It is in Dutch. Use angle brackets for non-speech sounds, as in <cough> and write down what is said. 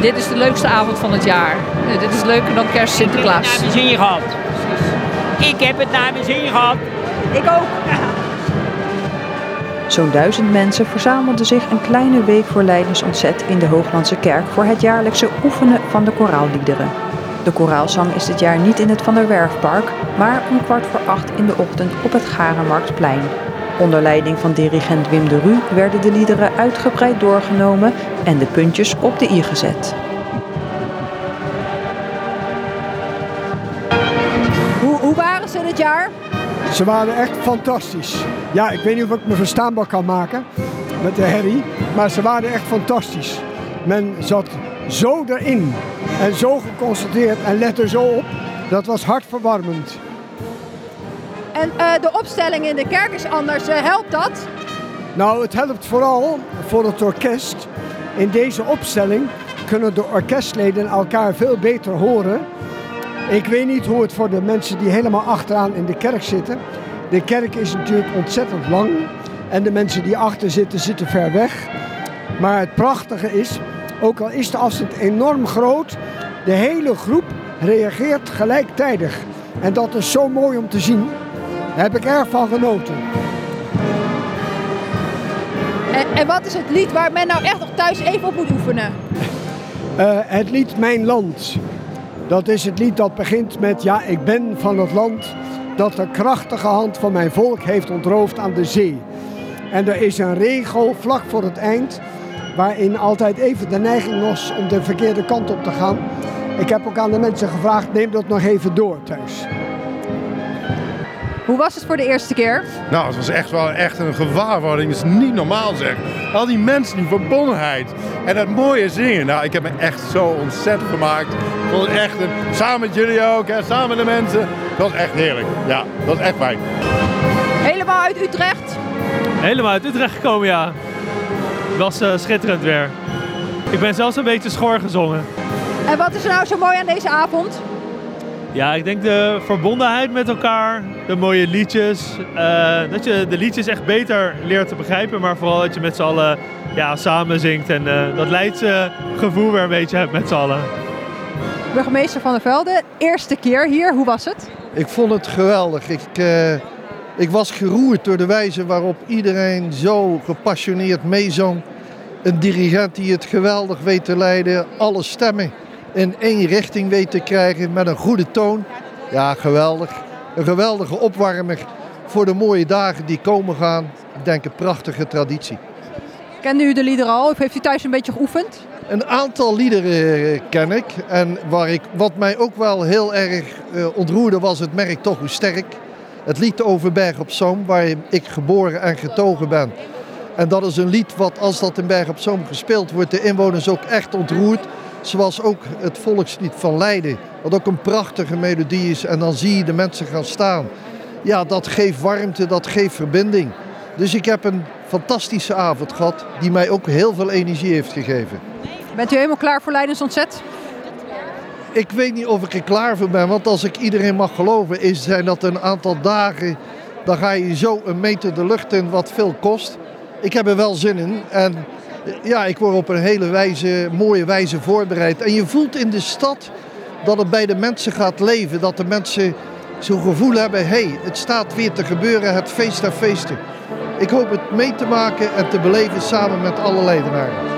Dit is de leukste avond van het jaar. Eh, dit is leuker dan kerst Sinterklaas. Ik heb het naar mijn zin gehad. Ik heb het naar mijn zin gehad. Ik ook. <laughs> Zo'n duizend mensen verzamelden zich een kleine week voor Leidens ontzet in de Hooglandse kerk voor het jaarlijkse oefenen van de koraalliederen. De koraalzang is dit jaar niet in het Van der Werfpark, maar om kwart voor acht in de ochtend op het Garenmarktplein. Onder leiding van dirigent Wim de Rue werden de liederen uitgebreid doorgenomen en de puntjes op de i gezet. Hoe, hoe waren ze dit jaar? Ze waren echt fantastisch. Ja, ik weet niet of ik me verstaanbaar kan maken met de herrie, maar ze waren echt fantastisch. Men zat zo erin en zo geconcentreerd en lette zo op. Dat was hartverwarmend. En eh, de opstelling in de kerk is anders. Eh, helpt dat? Nou, het helpt vooral voor het orkest. In deze opstelling kunnen de orkestleden elkaar veel beter horen. Ik weet niet hoe het voor de mensen die helemaal achteraan in de kerk zitten. De kerk is natuurlijk ontzettend lang en de mensen die achter zitten, zitten ver weg. Maar het prachtige is, ook al is de afstand enorm groot, de hele groep reageert gelijktijdig. En dat is zo mooi om te zien. Daar heb ik erg van genoten. En, en wat is het lied waar men nou echt nog thuis even op moet oefenen? Eh, het lied Mijn Land. Dat is het lied dat begint met Ja, ik ben van het land dat de krachtige hand van mijn volk heeft ontroofd aan de zee. En er is een regel vlak voor het eind waarin altijd even de neiging was om de verkeerde kant op te gaan. Ik heb ook aan de mensen gevraagd, neem dat nog even door thuis. Hoe was het voor de eerste keer? Nou, het was echt wel echt een gewaarwording. Dat is niet normaal zeg. Al die mensen, die verbondenheid en dat mooie zingen. Nou, ik heb me echt zo ontzettend vond het echt, een, samen met jullie ook, hè, samen met de mensen. Dat was echt heerlijk. Ja, dat was echt fijn. Helemaal uit Utrecht? Helemaal uit Utrecht gekomen, ja. Het was eh, schitterend weer. Ik ben zelfs een beetje schor gezongen. En wat is er nou zo mooi aan deze avond? Ja, ik denk de verbondenheid met elkaar, de mooie liedjes. eh, dat je de liedjes echt beter leert te begrijpen, maar vooral dat je met z'n allen ja, samen zingt. En eh, dat Leidse gevoel weer een beetje hebt met z'n allen. Burgemeester Van der Velde, eerste keer hier. Hoe was het? Ik vond het geweldig. Ik, eh, ik was geroerd door de wijze waarop iedereen zo gepassioneerd meezong. Een dirigent die het geweldig weet te leiden. Alle stemmen in één richting weet te krijgen met een goede toon. Ja, geweldig. Een geweldige opwarmer voor de mooie dagen die komen gaan. Ik denk een prachtige traditie. Kende u de liederen al of heeft u thuis een beetje geoefend? Een aantal liederen eh, ken ik. En waar ik, wat mij ook wel heel erg eh, ontroerde was het merk Toch Hoe Sterk. Het lied over Berg op Zoom, waar ik geboren en getogen ben. En dat is een lied wat als dat in Berg op Zoom gespeeld wordt, de inwoners ook echt ontroert. Zoals ook het volkslied van Leiden, wat ook een prachtige melodie is. En dan zie je de mensen gaan staan. Ja, dat geeft warmte, dat geeft verbinding. Dus ik heb een fantastische avond gehad, die mij ook heel veel energie heeft gegeven. Bent u helemaal klaar voor Leidens Ontzet? Ik weet niet of ik er klaar voor ben, want als ik iedereen mag geloven, is, zijn dat een aantal dagen. Dan ga je zo een meter de lucht in, wat veel kost. Ik heb er wel zin in. En ja, ik word op een hele wijze, mooie wijze voorbereid. En je voelt in de stad dat het bij de mensen gaat leven. Dat de mensen zo'n gevoel hebben, hé, hey, het staat weer te gebeuren, het feest der feesten. Ik hoop het mee te maken en te beleven samen met alle leidenaren.